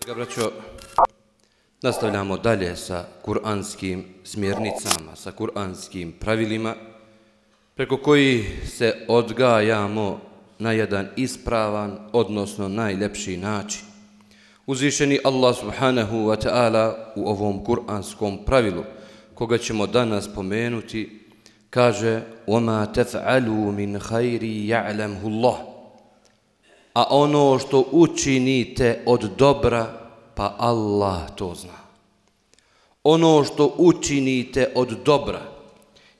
Draga braćo, nastavljamo dalje sa kuranskim smjernicama, sa kuranskim pravilima, preko koji se odgajamo na jedan ispravan, odnosno najlepši način. Uzvišeni Allah subhanahu wa ta'ala u ovom kuranskom pravilu, koga ćemo danas pomenuti, kaže وَمَا تَفْعَلُوا مِنْ خَيْرِ يَعْلَمْهُ اللَّهُ a ono što učinite od dobra, pa Allah to zna. Ono što učinite od dobra.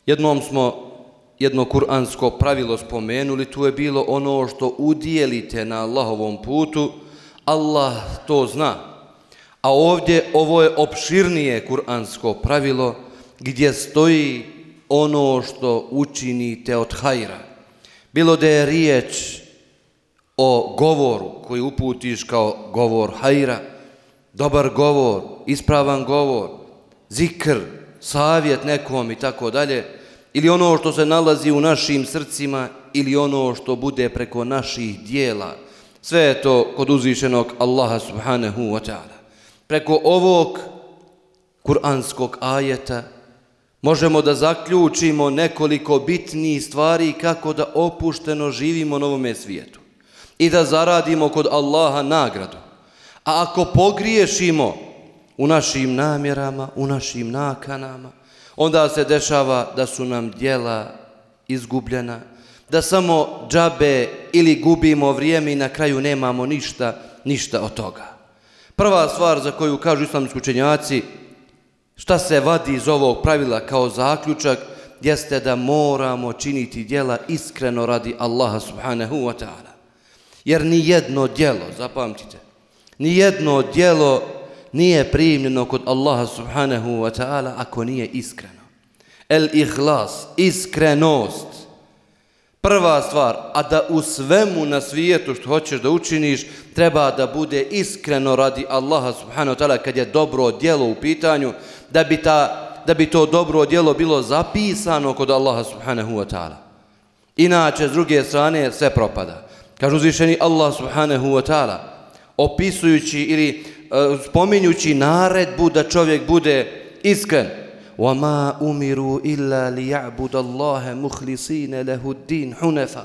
Jednom smo jedno kuransko pravilo spomenuli, tu je bilo ono što udijelite na Allahovom putu, Allah to zna. A ovdje ovo je opširnije kuransko pravilo gdje stoji ono što učinite od hajra. Bilo da je riječ o govoru koji uputiš kao govor hajra, dobar govor, ispravan govor, zikr, savjet nekom i tako dalje, ili ono što se nalazi u našim srcima ili ono što bude preko naših dijela. Sve je to kod uzvišenog Allaha subhanahu wa ta'ala. Preko ovog kuranskog ajeta možemo da zaključimo nekoliko bitnijih stvari kako da opušteno živimo na ovome svijetu i da zaradimo kod Allaha nagradu. A ako pogriješimo u našim namjerama, u našim nakanama, onda se dešava da su nam dijela izgubljena, da samo džabe ili gubimo vrijeme i na kraju nemamo ništa, ništa od toga. Prva stvar za koju kažu islamski učenjaci, šta se vadi iz ovog pravila kao zaključak, jeste da moramo činiti dijela iskreno radi Allaha subhanahu wa ta'ala. Jer ni jedno djelo, zapamtite, ni jedno djelo nije primljeno kod Allaha subhanahu wa ta'ala ako nije iskreno. El ihlas, iskrenost. Prva stvar, a da u svemu na svijetu što hoćeš da učiniš, treba da bude iskreno radi Allaha subhanahu wa ta'ala kad je dobro djelo u pitanju, da bi, ta, da bi to dobro djelo bilo zapisano kod Allaha subhanahu wa ta'ala. Inače, s druge strane, sve propada. Kažu uzvišeni Allah subhanahu wa ta'ala, opisujući ili uh, spominjući naredbu da čovjek bude iskren. وَمَا أُمِرُوا إِلَّا لِيَعْبُدَ اللَّهَ مُخْلِصِينَ لَهُ الدِّينَ حُنَفَ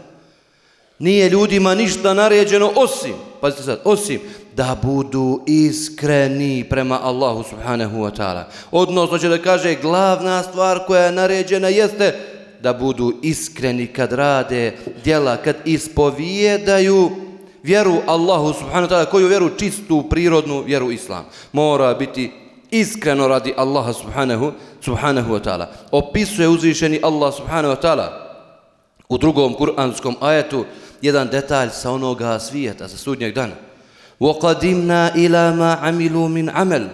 Nije ljudima ništa naređeno osim, pazite sad, osim da budu iskreni prema Allahu subhanahu wa ta'ala. Odnosno će da kaže glavna stvar koja je naređena jeste da budu iskreni kad rade djela, kad ispovijedaju vjeru Allahu subhanahu wa ta'ala, koju vjeru čistu, prirodnu vjeru Islam. Mora biti iskreno radi Allaha subhanahu, subhanahu wa ta'ala. Opisuje uzvišeni Allah subhanahu wa ta'ala u drugom kuranskom ajetu jedan detalj sa onoga svijeta, sa sudnjeg dana. وَقَدِمْنَا إِلَى مَا عَمِلُوا مِنْ عَمَلُ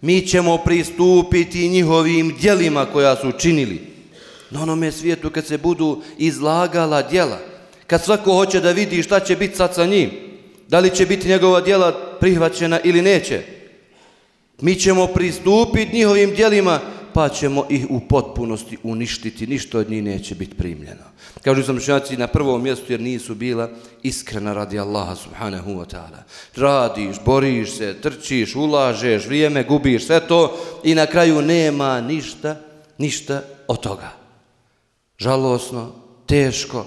Mi ćemo pristupiti njihovim djelima koja su činili na onome svijetu kad se budu izlagala djela, kad svako hoće da vidi šta će biti sad sa njim, da li će biti njegova djela prihvaćena ili neće, mi ćemo pristupiti njihovim djelima, pa ćemo ih u potpunosti uništiti, ništa od njih neće biti primljeno. Kažu sam šaci na prvom mjestu jer nisu bila iskrena radi Allaha subhanahu wa ta'ala. Radiš, boriš se, trčiš, ulažeš, vrijeme gubiš, sve to i na kraju nema ništa, ništa od toga žalosno, teško.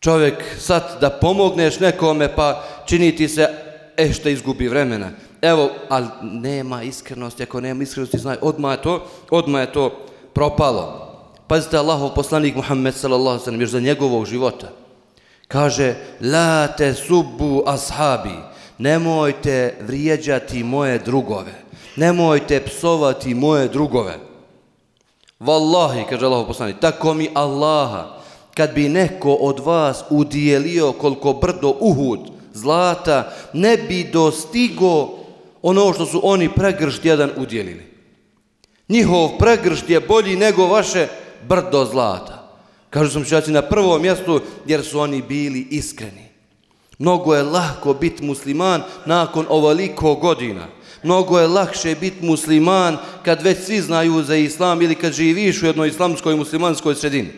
Čovjek sad da pomogneš nekome pa čini ti se e što izgubi vremena. Evo, ali nema iskrenosti, ako nema iskrenosti, znaj, odmah je to, odmah je to propalo. Pazite, Allahov poslanik Muhammed sallallahu sallam, još za njegovog života, kaže, la te subbu ashabi, nemojte vrijeđati moje drugove, nemojte psovati moje drugove. Wallahi, kaže Allah poslani, tako mi Allaha, kad bi neko od vas udijelio koliko brdo uhud zlata, ne bi dostigo ono što su oni pregršt jedan udjelili. Njihov pregršt je bolji nego vaše brdo zlata. Kažu sam šaci na prvom mjestu jer su oni bili iskreni. Mnogo je lahko biti musliman nakon ovoliko godina mnogo je lakše biti musliman kad već svi znaju za islam ili kad živiš u jednoj islamskoj muslimanskoj sredini.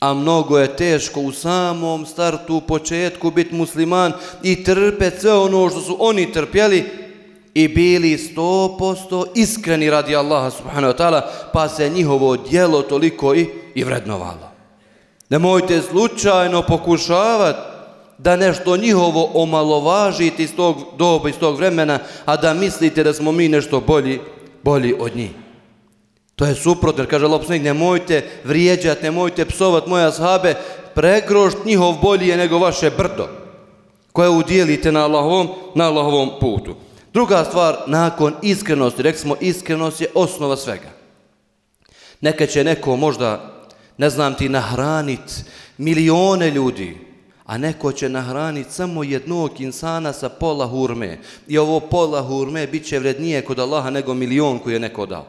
A mnogo je teško u samom startu, u početku biti musliman i trpeti sve ono što su oni trpjeli i bili sto posto iskreni radi Allaha subhanahu wa ta'ala, pa se njihovo dijelo toliko i, i vrednovalo. Nemojte slučajno pokušavati da nešto njihovo omalovažite iz tog doba, iz tog vremena, a da mislite da smo mi nešto bolji, bolji od njih. To je suprotno, jer kaže Allah poslanik, nemojte vrijeđati, nemojte psovati moja sahabe, pregrošt njihov bolji je nego vaše brdo, koje udjelite na Allahovom, na Allahovom putu. Druga stvar, nakon iskrenosti, rekli smo, iskrenost je osnova svega. Neka će neko možda, ne znam ti, nahranit milione ljudi, a neko će nahraniti samo jednog insana sa pola hurme. I ovo pola hurme bit će vrednije kod Allaha nego milion koji je neko dao.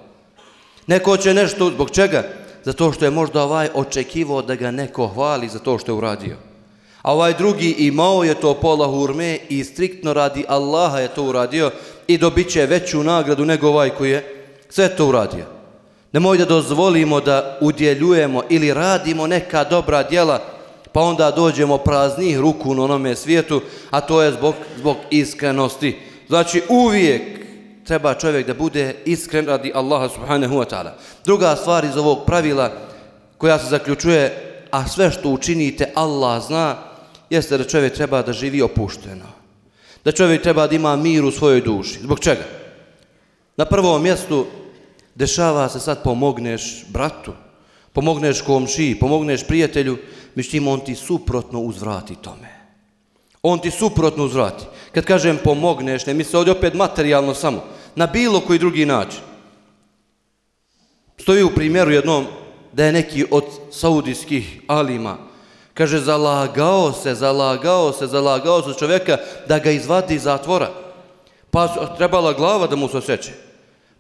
Neko će nešto, zbog čega? Zato što je možda ovaj očekivao da ga neko hvali za to što je uradio. A ovaj drugi imao je to pola hurme i striktno radi Allaha je to uradio i dobit će veću nagradu nego ovaj koji je sve to uradio. Nemoj da dozvolimo da udjeljujemo ili radimo neka dobra djela pa onda dođemo praznih ruku na onome svijetu, a to je zbog, zbog iskrenosti. Znači uvijek treba čovjek da bude iskren radi Allaha subhanahu wa ta'ala. Druga stvar iz ovog pravila koja se zaključuje, a sve što učinite Allah zna, jeste da čovjek treba da živi opušteno. Da čovjek treba da ima mir u svojoj duši. Zbog čega? Na prvom mjestu dešava se sad pomogneš bratu, pomogneš komšiji, pomogneš prijatelju, međutim on ti suprotno uzvrati tome. On ti suprotno uzvrati. Kad kažem pomogneš, ne misli ovdje opet materijalno samo, na bilo koji drugi način. Stoji u primjeru jednom da je neki od saudijskih alima, kaže, zalagao se, zalagao se, zalagao se čovjeka da ga izvadi iz zatvora. Pa su, trebala glava da mu se osjeće.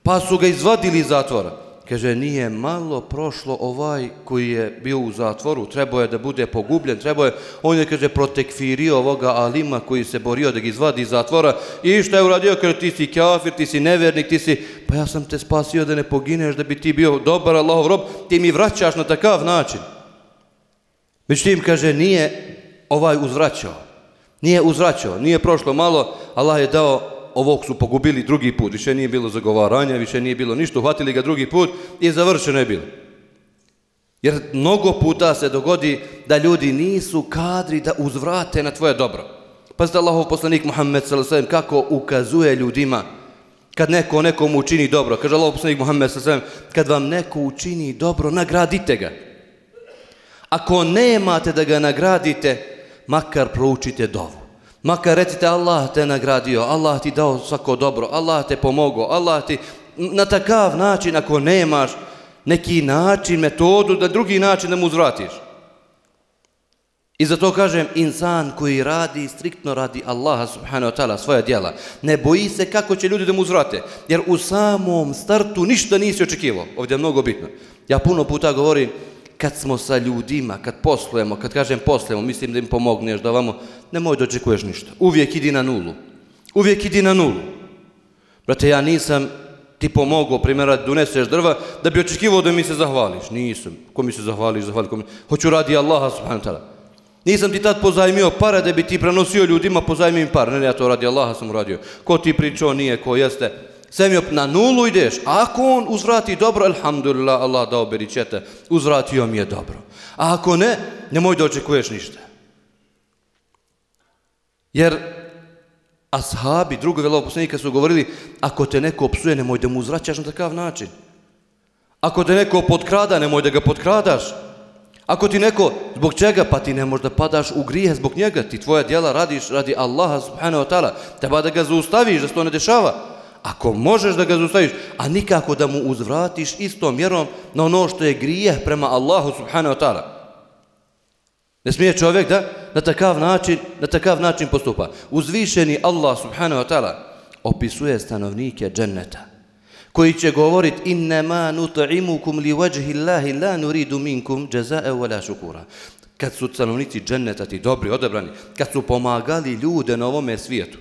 Pa su ga izvadili iz zatvora. Kaže, nije malo prošlo ovaj koji je bio u zatvoru, trebao je da bude pogubljen, trebao je, on je, kaže, protekfirio ovoga Alima koji se borio da ga izvadi iz zatvora i što je uradio, kaže, ti si kafir, ti si nevernik, ti si, pa ja sam te spasio da ne pogineš, da bi ti bio dobar Allahov rob, ti mi vraćaš na takav način. Međutim, kaže, nije ovaj uzvraćao, nije uzvraćao, nije prošlo malo, Allah je dao ovog su pogubili drugi put, više nije bilo zagovaranja, više nije bilo ništa, uhvatili ga drugi put i završeno je bilo. Jer mnogo puta se dogodi da ljudi nisu kadri da uzvrate na tvoje dobro. Pazite Allahov poslanik Muhammed s.a.v. kako ukazuje ljudima kad neko nekom učini dobro. Kaže Allahov poslanik Muhammed s.a.v. kad vam neko učini dobro, nagradite ga. Ako nemate da ga nagradite, makar proučite dovu. Makar recite Allah te nagradio, Allah ti dao svako dobro, Allah te pomogao, Allah ti na takav način ako nemaš neki način, metodu, da drugi način da mu uzvratiš. I zato kažem, insan koji radi, striktno radi Allaha subhanahu wa ta'ala svoja djela, ne boji se kako će ljudi da mu uzvrate, jer u samom startu ništa nisi očekivao. Ovdje je mnogo bitno. Ja puno puta govorim, kad smo sa ljudima, kad poslujemo, kad kažem poslujemo, mislim da im pomogneš, da vamo, nemoj da očekuješ ništa. Uvijek idi na nulu. Uvijek idi na nulu. Brate, ja nisam ti pomogao, primjera, da drva, da bi očekivao da mi se zahvališ. Nisam. Ko mi se zahvališ, zahvali. Ko mi... Hoću radi Allaha, subhanahu ta'ala. Nisam ti tad pozajmio para da bi ti prenosio ljudima, pozajmio im par. Ne, ne, ja to radi Allaha sam uradio. Ko ti pričao, nije, ko jeste sve na nulu ideš. Ako on uzvrati dobro, alhamdulillah, Allah dao beričete, uzvratio mi je dobro. A ako ne, nemoj da očekuješ ništa. Jer ashabi, drugovi Allah poslanika su govorili, ako te neko opsuje, nemoj da mu uzvraćaš na takav način. Ako te neko potkrada, nemoj da ga potkradaš. Ako ti neko, zbog čega, pa ti ne možda padaš u grije zbog njega, ti tvoja djela radiš radi Allaha subhanahu wa ta'ala, treba da ga zaustaviš, da se to ne dešava. Ako možeš da ga zustaviš, a nikako da mu uzvratiš istom mjerom na ono što je grijeh prema Allahu subhanahu wa ta'ala. Ne smije čovjek da na takav način, na takav način postupa. Uzvišeni Allah subhanahu wa ta'ala opisuje stanovnike dženneta koji će govorit innema nut'imukum li wajhi Allahi la nuridu minkum jazaa'a wala shukura. Kad su stanovnici dženneta ti dobri, odabrani, kad su pomagali ljude na ovome svijetu,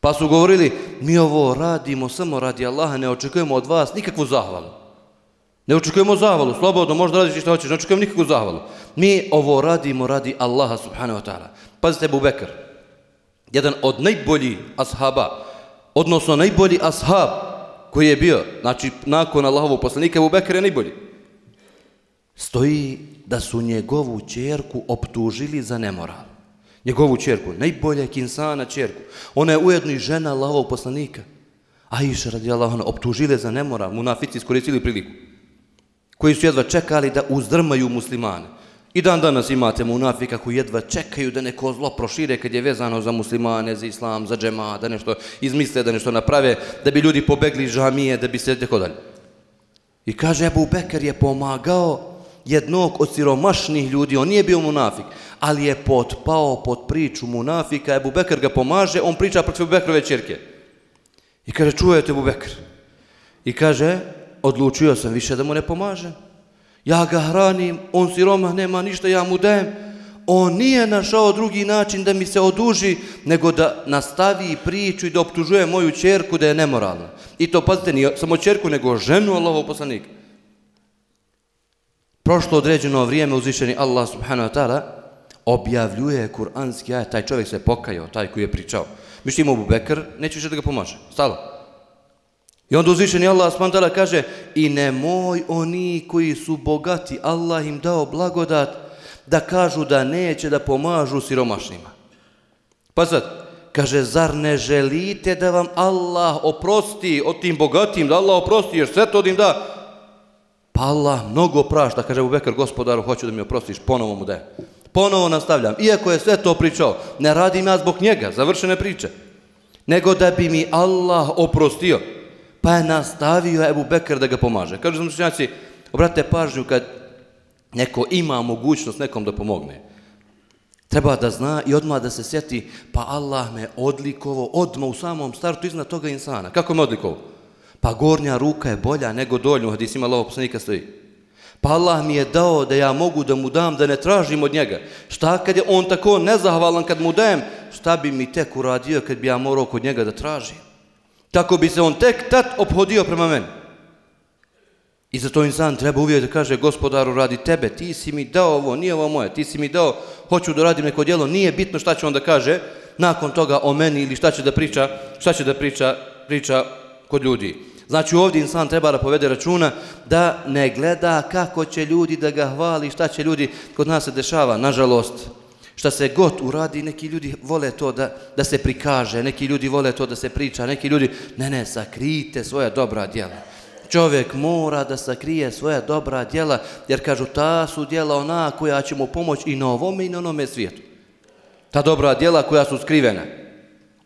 Pa su govorili, mi ovo radimo samo radi Allaha, ne očekujemo od vas nikakvu zahvalu. Ne očekujemo zahvalu, slobodno, možda radiš što hoćeš, ne očekujemo nikakvu zahvalu. Mi ovo radimo radi Allaha subhanahu wa ta'ala. Pazite Abu Bekr, jedan od najboljih ashaba, odnosno najbolji ashab koji je bio, znači nakon Allahovog poslanika, Abu Bekr je najbolji. Stoji da su njegovu čerku optužili za nemoral. Njegovu čerku, najboljeg insana čerku. Ona je ujedno i žena Allahovog poslanika. Aisha radijallahu anha optužile za nemoral, munafici iskoristili priliku. Koji su jedva čekali da uzdrmaju muslimane. I dan danas imate munafika koji jedva čekaju da neko zlo prošire kad je vezano za muslimane, za islam, za džema, da nešto izmisle, da nešto naprave, da bi ljudi pobegli iz džamije, da bi se tako dalje. I kaže, Ebu Bekar je pomagao jednog od siromašnih ljudi, on nije bio munafik, ali je potpao pod priču munafika, Ebu Bekr ga pomaže, on priča protiv Ebu Bekrove čerke. I kaže, čujete Ebu Bekr? I kaže, odlučio sam više da mu ne pomažem. Ja ga hranim, on siroma, nema ništa, ja mu dajem. On nije našao drugi način da mi se oduži, nego da nastavi priču i da optužuje moju čerku da je nemoralna. I to, pazite, nije samo čerku, nego ženu Allahov poslanika. Prošlo određeno vrijeme uzvišeni Allah subhanahu wa ta'ala objavljuje kuranski ajet, taj čovjek se pokajao, taj koji je pričao. Mišljimo Abu Bekr, neće više da ga pomaže. Stalo. I onda uzvišeni Allah s.w.t. kaže i nemoj oni koji su bogati, Allah im dao blagodat da kažu da neće da pomažu siromašnima. Pa sad, kaže, zar ne želite da vam Allah oprosti od tim bogatim, da Allah oprosti jer sve to im da? Pa Allah mnogo prašta, kaže Abu Bekr, gospodaru, hoću da mi oprostiš, ponovo mu daje. Ponovo nastavljam, iako je sve to pričao, ne radim ja zbog njega, završene priče, nego da bi mi Allah oprostio pa je nastavio Ebu Bekr da ga pomaže. Kažu sam učenjaci, obratite pažnju kad neko ima mogućnost nekom da pomogne. Treba da zna i odmah da se sjeti, pa Allah me odlikovo odmah u samom startu iznad toga insana. Kako me odlikovo? Pa gornja ruka je bolja nego doljnu, hadis ima lovo poslanika stoji. Pa Allah mi je dao da ja mogu da mu dam, da ne tražim od njega. Šta kad je on tako nezahvalan kad mu dajem, šta bi mi tek uradio kad bi ja morao kod njega da tražim? Tako bi se on tek tad obhodio prema meni. I zato insan treba uvijek da kaže gospodaru radi tebe, ti si mi dao ovo, nije ovo moje, ti si mi dao, hoću da radim neko djelo, nije bitno šta će on da kaže nakon toga o meni ili šta će da priča, šta će da priča, priča kod ljudi. Znači ovdje insan treba da povede računa da ne gleda kako će ljudi da ga hvali, šta će ljudi kod nas se dešava, nažalost šta se god uradi, neki ljudi vole to da, da se prikaže, neki ljudi vole to da se priča, neki ljudi, ne, ne, sakrijte svoja dobra djela. Čovjek mora da sakrije svoja dobra djela, jer kažu, ta su djela ona koja će mu pomoći i na ovome i na onome svijetu. Ta dobra djela koja su skrivena.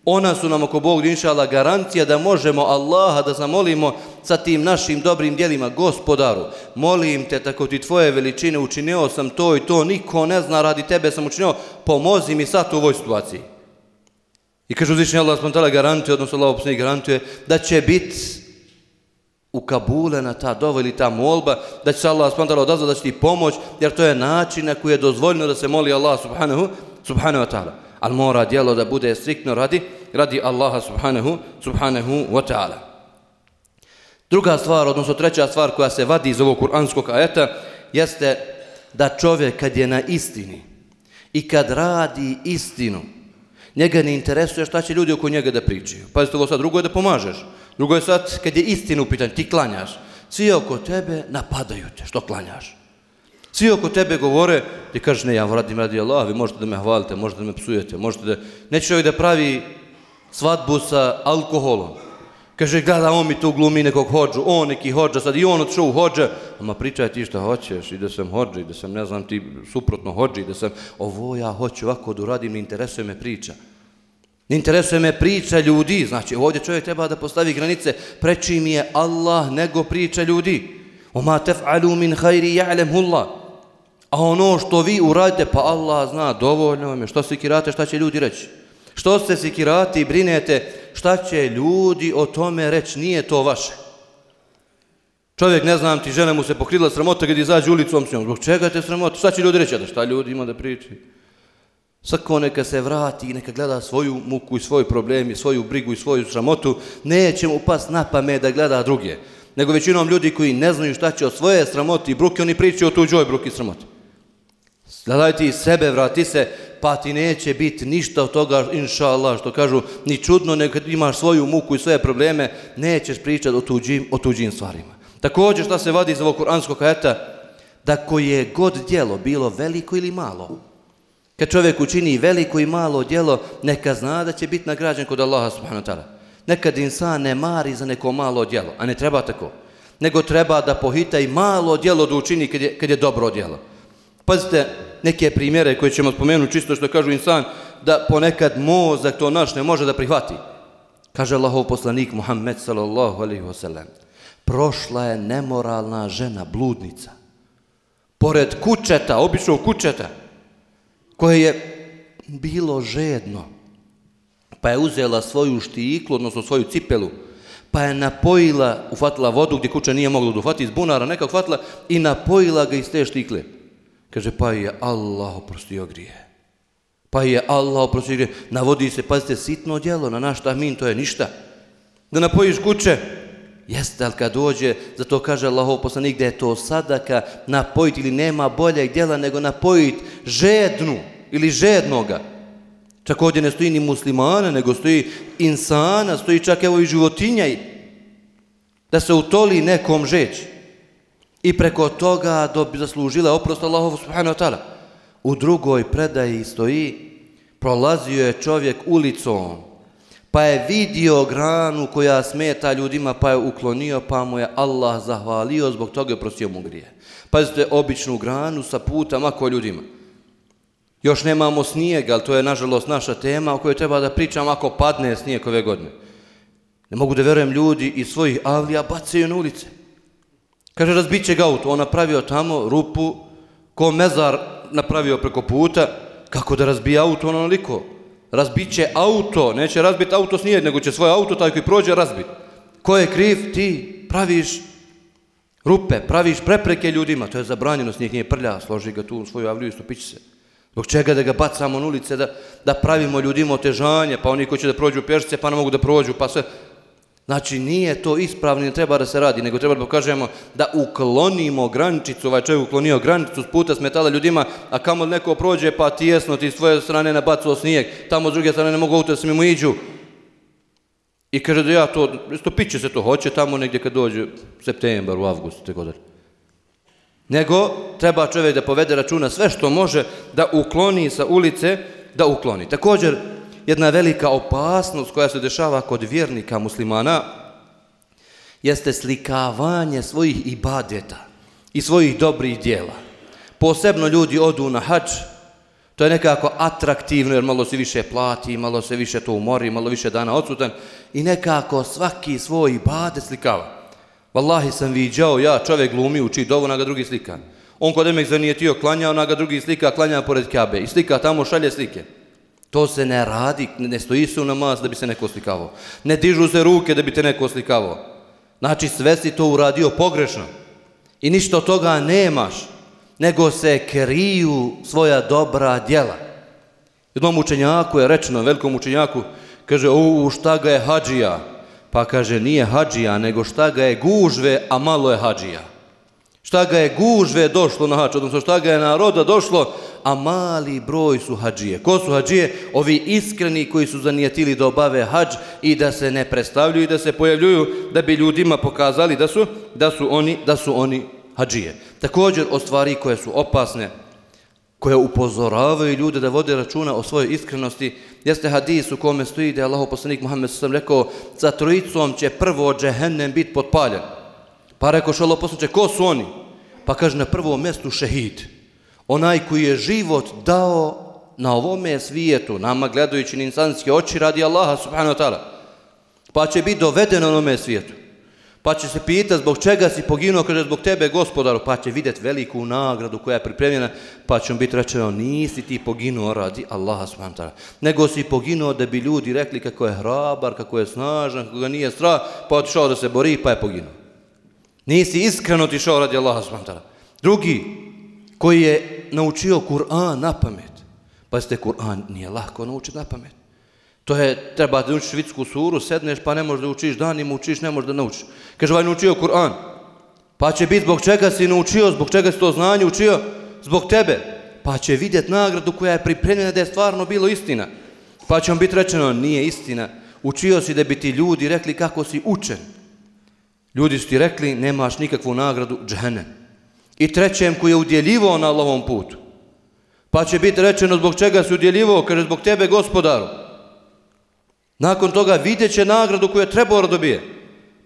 Ona su nam oko Bog inšala garancija da možemo Allaha da zamolimo sa tim našim dobrim dijelima. Gospodaru, molim te tako ti tvoje veličine učinio sam to i to, niko ne zna radi tebe sam učinio, pomozi mi sad u ovoj situaciji. I kaže uzvišnji Allah spontala garantuje, odnosno Allah opsni garantuje, da će biti u Kabule na ta dova ili ta molba, da će se Allah spontala odazvati, da će ti pomoć, jer to je način na koji je dozvoljeno da se moli Allah subhanahu, subhanahu wa ta'ala ali mora dijelo da bude striktno radi, radi Allaha subhanahu, subhanahu wa ta'ala. Druga stvar, odnosno treća stvar koja se vadi iz ovog kuranskog ajeta, jeste da čovjek kad je na istini i kad radi istinu, njega ne interesuje šta će ljudi oko njega da pričaju. Pazite ovo sad, drugo je da pomažeš. Drugo je sad, kad je istinu u pitanju, ti klanjaš. Svi oko tebe napadaju te, što klanjaš. Svi oko tebe govore, ti kažeš, ne, ja radim radi Allah, vi možete da me hvalite, možete da me psujete, možete da... Neće čovjek da pravi svadbu sa alkoholom. Kaže, gleda, on mi tu glumi nekog hođu, on neki hođa, sad i on odšao u hođa. Ama pričaj ti šta hoćeš, i da sam hođa, i da sam, ne znam, ti suprotno hođa, i da sam, ovo ja hoću ovako da uradim, ne interesuje me priča. Ne interesuje me priča ljudi, znači ovdje čovjek treba da postavi granice, preči mi je Allah nego priča ljudi. Oma tef'alu min hajri ja'lem Allah. A ono što vi uradite, pa Allah zna, dovoljno vam je. Što se kirate, šta će ljudi reći? Što se sikirate i brinete, šta će ljudi o tome reći? Nije to vaše. Čovjek, ne znam ti, žena mu se pokrila sramota kad izađe ulicom s njom. Zbog čega te sramota? Šta će ljudi reći? Da šta ljudi ima da priči? Svako neka se vrati i neka gleda svoju muku i svoj problem i svoju brigu i svoju sramotu. Neće mu pas na pamet da gleda druge. nego većinom ljudi koji ne znaju šta će o svoje sramoti i bruke, oni pričaju o tuđoj bruki i sramoti. Gledaj ti sebe, vrati se, pa ti neće biti ništa od toga, inša Allah, što kažu, ni čudno, nego kad imaš svoju muku i svoje probleme, nećeš pričati o tuđim, o tuđim stvarima. Također, šta se vadi iz ovog kuranskog ajeta, da koje god djelo, bilo veliko ili malo, kad čovjek učini veliko i malo djelo, neka zna da će biti nagrađen kod Allaha subhanahu wa ta'ala. Nekad insan ne mari za neko malo djelo, a ne treba tako. Nego treba da pohita i malo djelo da učini kad je, kad je dobro djelo. Pazite neke primjere koje ćemo spomenuti čisto što kažu insan da ponekad mozak to naš ne može da prihvati. Kaže Allahov poslanik Muhammed sallallahu alaihi wasallam. Prošla je nemoralna žena, bludnica. Pored kučeta, običnog kučeta, koje je bilo žedno, pa je uzela svoju štiklu, odnosno svoju cipelu, pa je napojila, ufatila vodu gdje kuća nije mogla da ufati iz bunara, neka ufatila i napojila ga iz te štikle. Kaže, pa je Allah oprostio grije. Pa je Allah oprostio grije. Navodi se, pazite, sitno djelo na naš tahmin, to je ništa. Da napojiš kuće, jeste, ali kad dođe, zato kaže Allah poslanik da je to sadaka napojiti ili nema boljeg djela nego napojiti žednu ili žednoga. Čak ovdje ne stoji ni muslimana, nego stoji insana, stoji čak evo i životinja da se utoli nekom žeći i preko toga dobi, zaslužile oprost Allahovu subhanahu wa ta'ala. U drugoj predaji stoji, prolazio je čovjek ulicom, pa je vidio granu koja smeta ljudima, pa je uklonio, pa mu je Allah zahvalio, zbog toga je prosio mu grije. Pazite, običnu granu sa puta, mako ljudima. Još nemamo snijega, ali to je nažalost naša tema o kojoj treba da pričam ako padne snijeg ove godine. Ne mogu da verujem ljudi iz svojih avlija bacaju na ulice. Kaže, razbit će ga auto. On napravio tamo rupu, ko mezar napravio preko puta, kako da razbije auto ono onoliko. Razbit će auto, neće razbiti auto s nego će svoje auto taj koji prođe razbit. Ko je kriv? Ti praviš rupe, praviš prepreke ljudima. To je zabranjeno, s njih nije prlja, složi ga tu u svoju avliju i stupići se. Zbog čega da ga bacamo na ulice, da, da pravimo ljudima otežanje, pa oni koji će da prođu pješice, pa ne mogu da prođu, pa sve. Znači, nije to ispravno, ne treba da se radi, nego treba da pokažemo da uklonimo grančicu, ovaj čovjek uklonio grančicu s puta smetala ljudima, a kamo neko prođe, pa tijesno ti s tvoje strane nabacuo snijeg, tamo s druge strane ne mogu auto da se mi mu iđu. I kaže da ja to, isto piće se to hoće tamo negdje kad dođe septembar, u avgust, te godine. Nego treba čovjek da povede računa sve što može da ukloni sa ulice, da ukloni. Također, jedna velika opasnost koja se dešava kod vjernika muslimana jeste slikavanje svojih ibadeta i svojih dobrih dijela. Posebno ljudi odu na hač, to je nekako atraktivno jer malo se više plati, malo se više to umori, malo više dana odsutan i nekako svaki svoj ibadet slikava. Wallahi sam viđao, ja čovjek glumi, uči dovu, na ga drugi slika. On kod emek zanijetio, klanja, ona ga drugi slika, klanja pored kabe. I slika tamo šalje slike. To se ne radi, ne stoji se u namaz da bi se neko slikavao. Ne dižu se ruke da bi te neko slikavao. Znači sve si to uradio pogrešno. I ništa od toga nemaš, nego se kriju svoja dobra djela. Jednom učenjaku je rečeno, velikom učenjaku, kaže, u šta ga je hađija? Pa kaže, nije hađija, nego šta ga je gužve, a malo je hađija. Šta ga je gužve došlo na hađ, odnosno šta ga je naroda došlo, a mali broj su hađije. Ko su hađije? Ovi iskreni koji su zanijetili da obave hađ i da se ne predstavljuju i da se pojavljuju da bi ljudima pokazali da su, da su, oni, da su oni hađije. Također o stvari koje su opasne, koje upozoravaju ljude da vode računa o svojoj iskrenosti, jeste hadis u kome stoji da je Allah poslanik Muhammed sam rekao za trojicom će prvo džehennem biti potpaljen. Pa rekao šalo poslanče, ko su oni? Pa kaže na prvom mjestu šehid. Onaj koji je život dao na ovome svijetu, nama gledajući na insanske oči radi Allaha subhanahu wa ta'ala. Pa će biti doveden na ovome svijetu. Pa će se pita zbog čega si poginuo, kaže zbog tebe gospodaru, pa će vidjeti veliku nagradu koja je pripremljena, pa će mu biti rečeno nisi ti poginuo radi Allaha subhanahu wa ta'ala. Nego si poginuo da bi ljudi rekli kako je hrabar, kako je snažan, kako ga nije strah, pa otišao da se bori, pa je poginuo. Nisi iskreno otišao radi Allaha subhanahu wa ta'ala. Drugi, koji je naučio Kur'an na pamet. Pazite, Kur'an nije lako naučiti na pamet. To je, treba da učiš vitsku suru, sedneš pa ne možeš da učiš, danima učiš, ne možeš da naučiš. Kaže, ovaj naučio Kur'an. Pa će biti zbog čega si naučio, zbog čega si to znanje učio, zbog tebe. Pa će vidjeti nagradu koja je pripremljena da je stvarno bilo istina. Pa će vam biti rečeno, nije istina. Učio si da bi ti ljudi rekli kako si učen. Ljudi su ti rekli, nemaš nikakvu nagradu, džehennem. I trećem koji je udjeljivo na Allahovom putu. Pa će biti rečeno zbog čega si udjeljivo, kaže zbog tebe gospodaru. Nakon toga vidjet će nagradu koju je trebao da dobije.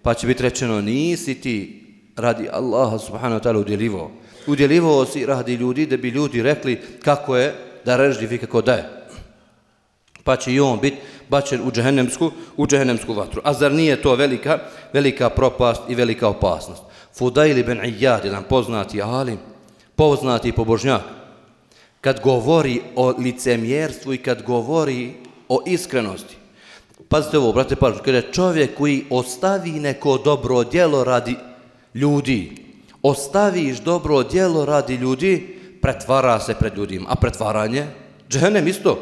Pa će biti rečeno, nisi ti radi Allaha subhanahu wa ta'ala udjelivo. Udjelivo si radi ljudi da bi ljudi rekli kako je da reždi vi kako daje. Pa će i on biti bačen u džehennemsku, u džehennemsku vatru. A zar nije to velika, velika propast i velika opasnost? Fudaili ben Iyad, jedan poznati alim, poznati pobožnjak, kad govori o licemjerstvu i kad govori o iskrenosti, pazite ovo, brate pažnju, kada čovjek koji ostavi neko dobro djelo radi ljudi, ostaviš dobro djelo radi ljudi, pretvara se pred ljudima. A pretvaranje? Džehennem isto.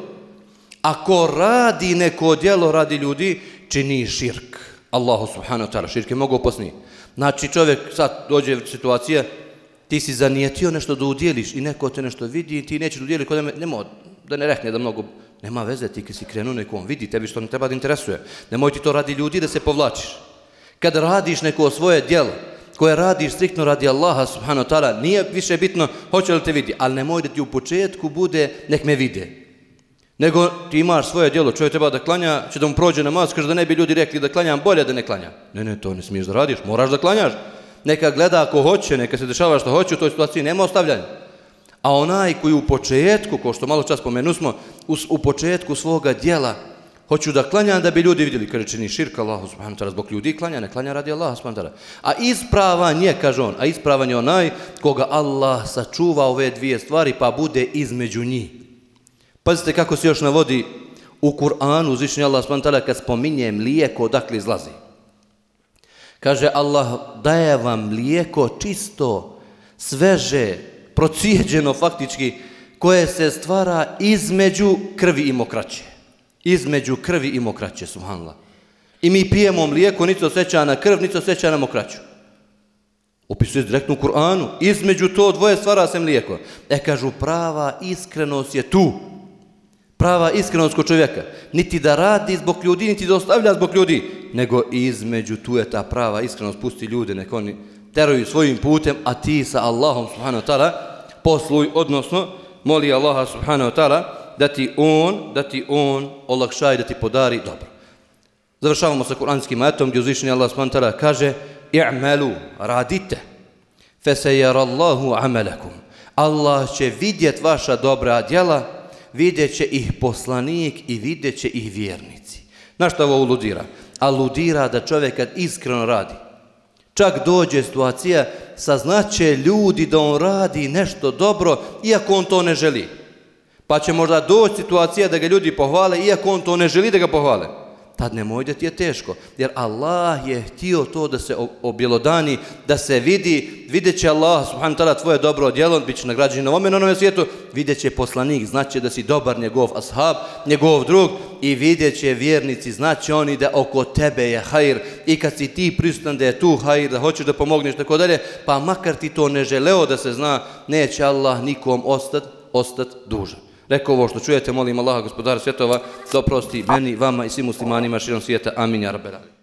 Ako radi neko djelo radi ljudi, čini širk. Allahu subhanahu wa ta'ala, širk je mnogo opasniji. Znači čovjek sad dođe u situacije, ti si zanijetio nešto da udjeliš i neko te nešto vidi, i ti nećeš udjeliti kod nema, da ne rekne da mnogo, nema veze ti kad si krenuo nekom, vidi tebi što ne treba da interesuje. Nemoj ti to radi ljudi da se povlačiš. Kad radiš neko svoje djelo, koje radiš striktno radi Allaha subhanahu wa ta'ala, nije više bitno hoće li te vidi, ali nemoj da ti u početku bude nek me vide. Nego ti imaš svoje djelo, čovjek treba da klanja, će da mu prođe namaz, kaže da ne bi ljudi rekli da klanjam bolje da ne klanja. Ne, ne, to ne smiješ da radiš, moraš da klanjaš. Neka gleda ako hoće, neka se dešava što hoće, u toj situaciji nema ostavljanja. A onaj koji u početku, ko što malo čas pomenu smo, u, u početku svoga djela, hoću da klanjam da bi ljudi vidjeli, kaže čini širka Allahu subhanahu ta'ala, zbog ljudi klanja, ne klanja radi Allaha subhanahu ta'ala. A ispravan je, kaže on, a ispravan je onaj koga Allah sačuva ove dvije stvari pa bude između njih. Pazite kako se još navodi u Kur'anu, uzvišnji Allah s.w.t. kad spominje mlijeko, odakle izlazi. Kaže Allah, daje vam mlijeko čisto, sveže, procijeđeno faktički, koje se stvara između krvi i mokraće. Između krvi i mokraće, subhanallah. I mi pijemo mlijeko, niti osjeća na krv, niti osjeća na mokraću. Opisuje direktno u Kur'anu. Između to dvoje stvara se mlijeko. E, kažu, prava iskrenost je tu prava iskrenost kod čovjeka. Niti da radi zbog ljudi, niti da ostavlja zbog ljudi, nego između tu je ta prava iskrenost, pusti ljude, nek oni teruju svojim putem, a ti sa Allahom subhanahu wa ta'ala posluj, odnosno moli Allaha subhanahu wa ta'ala da ti on, da ti on olakšaj, da ti podari dobro. Završavamo sa kuranskim ajetom gdje uzvišeni Allah subhanahu wa ta'ala kaže i'malu, radite, fe se amelakum. Allah će vidjet vaša dobra djela, vidjet će ih poslanik i vidjet će ih vjernici. Na što ovo uludira? Aludira da čovjek kad iskreno radi, čak dođe situacija, saznaće ljudi da on radi nešto dobro, iako on to ne želi. Pa će možda doći situacija da ga ljudi pohvale, iako on to ne želi da ga pohvale tad nemoj da ti je teško. Jer Allah je htio to da se objelodani, da se vidi, vidjet će Allah, subhanu ta'ala, tvoje dobro djelo, bit će nagrađen na ovome na onome svijetu, vidjet će poslanik, znaće da si dobar njegov ashab, njegov drug, i vidjet će vjernici, znaće oni da oko tebe je hajr, i kad si ti prisutan da je tu hajr, da hoćeš da pomogneš, tako dalje, pa makar ti to ne želeo da se zna, neće Allah nikom ostati, ostati dužan. Rekao ovo što čujete, molim Allaha gospodara svjetova da oprosti meni, vama i svim muslimanima širom svijeta. Amin, ja rabbela.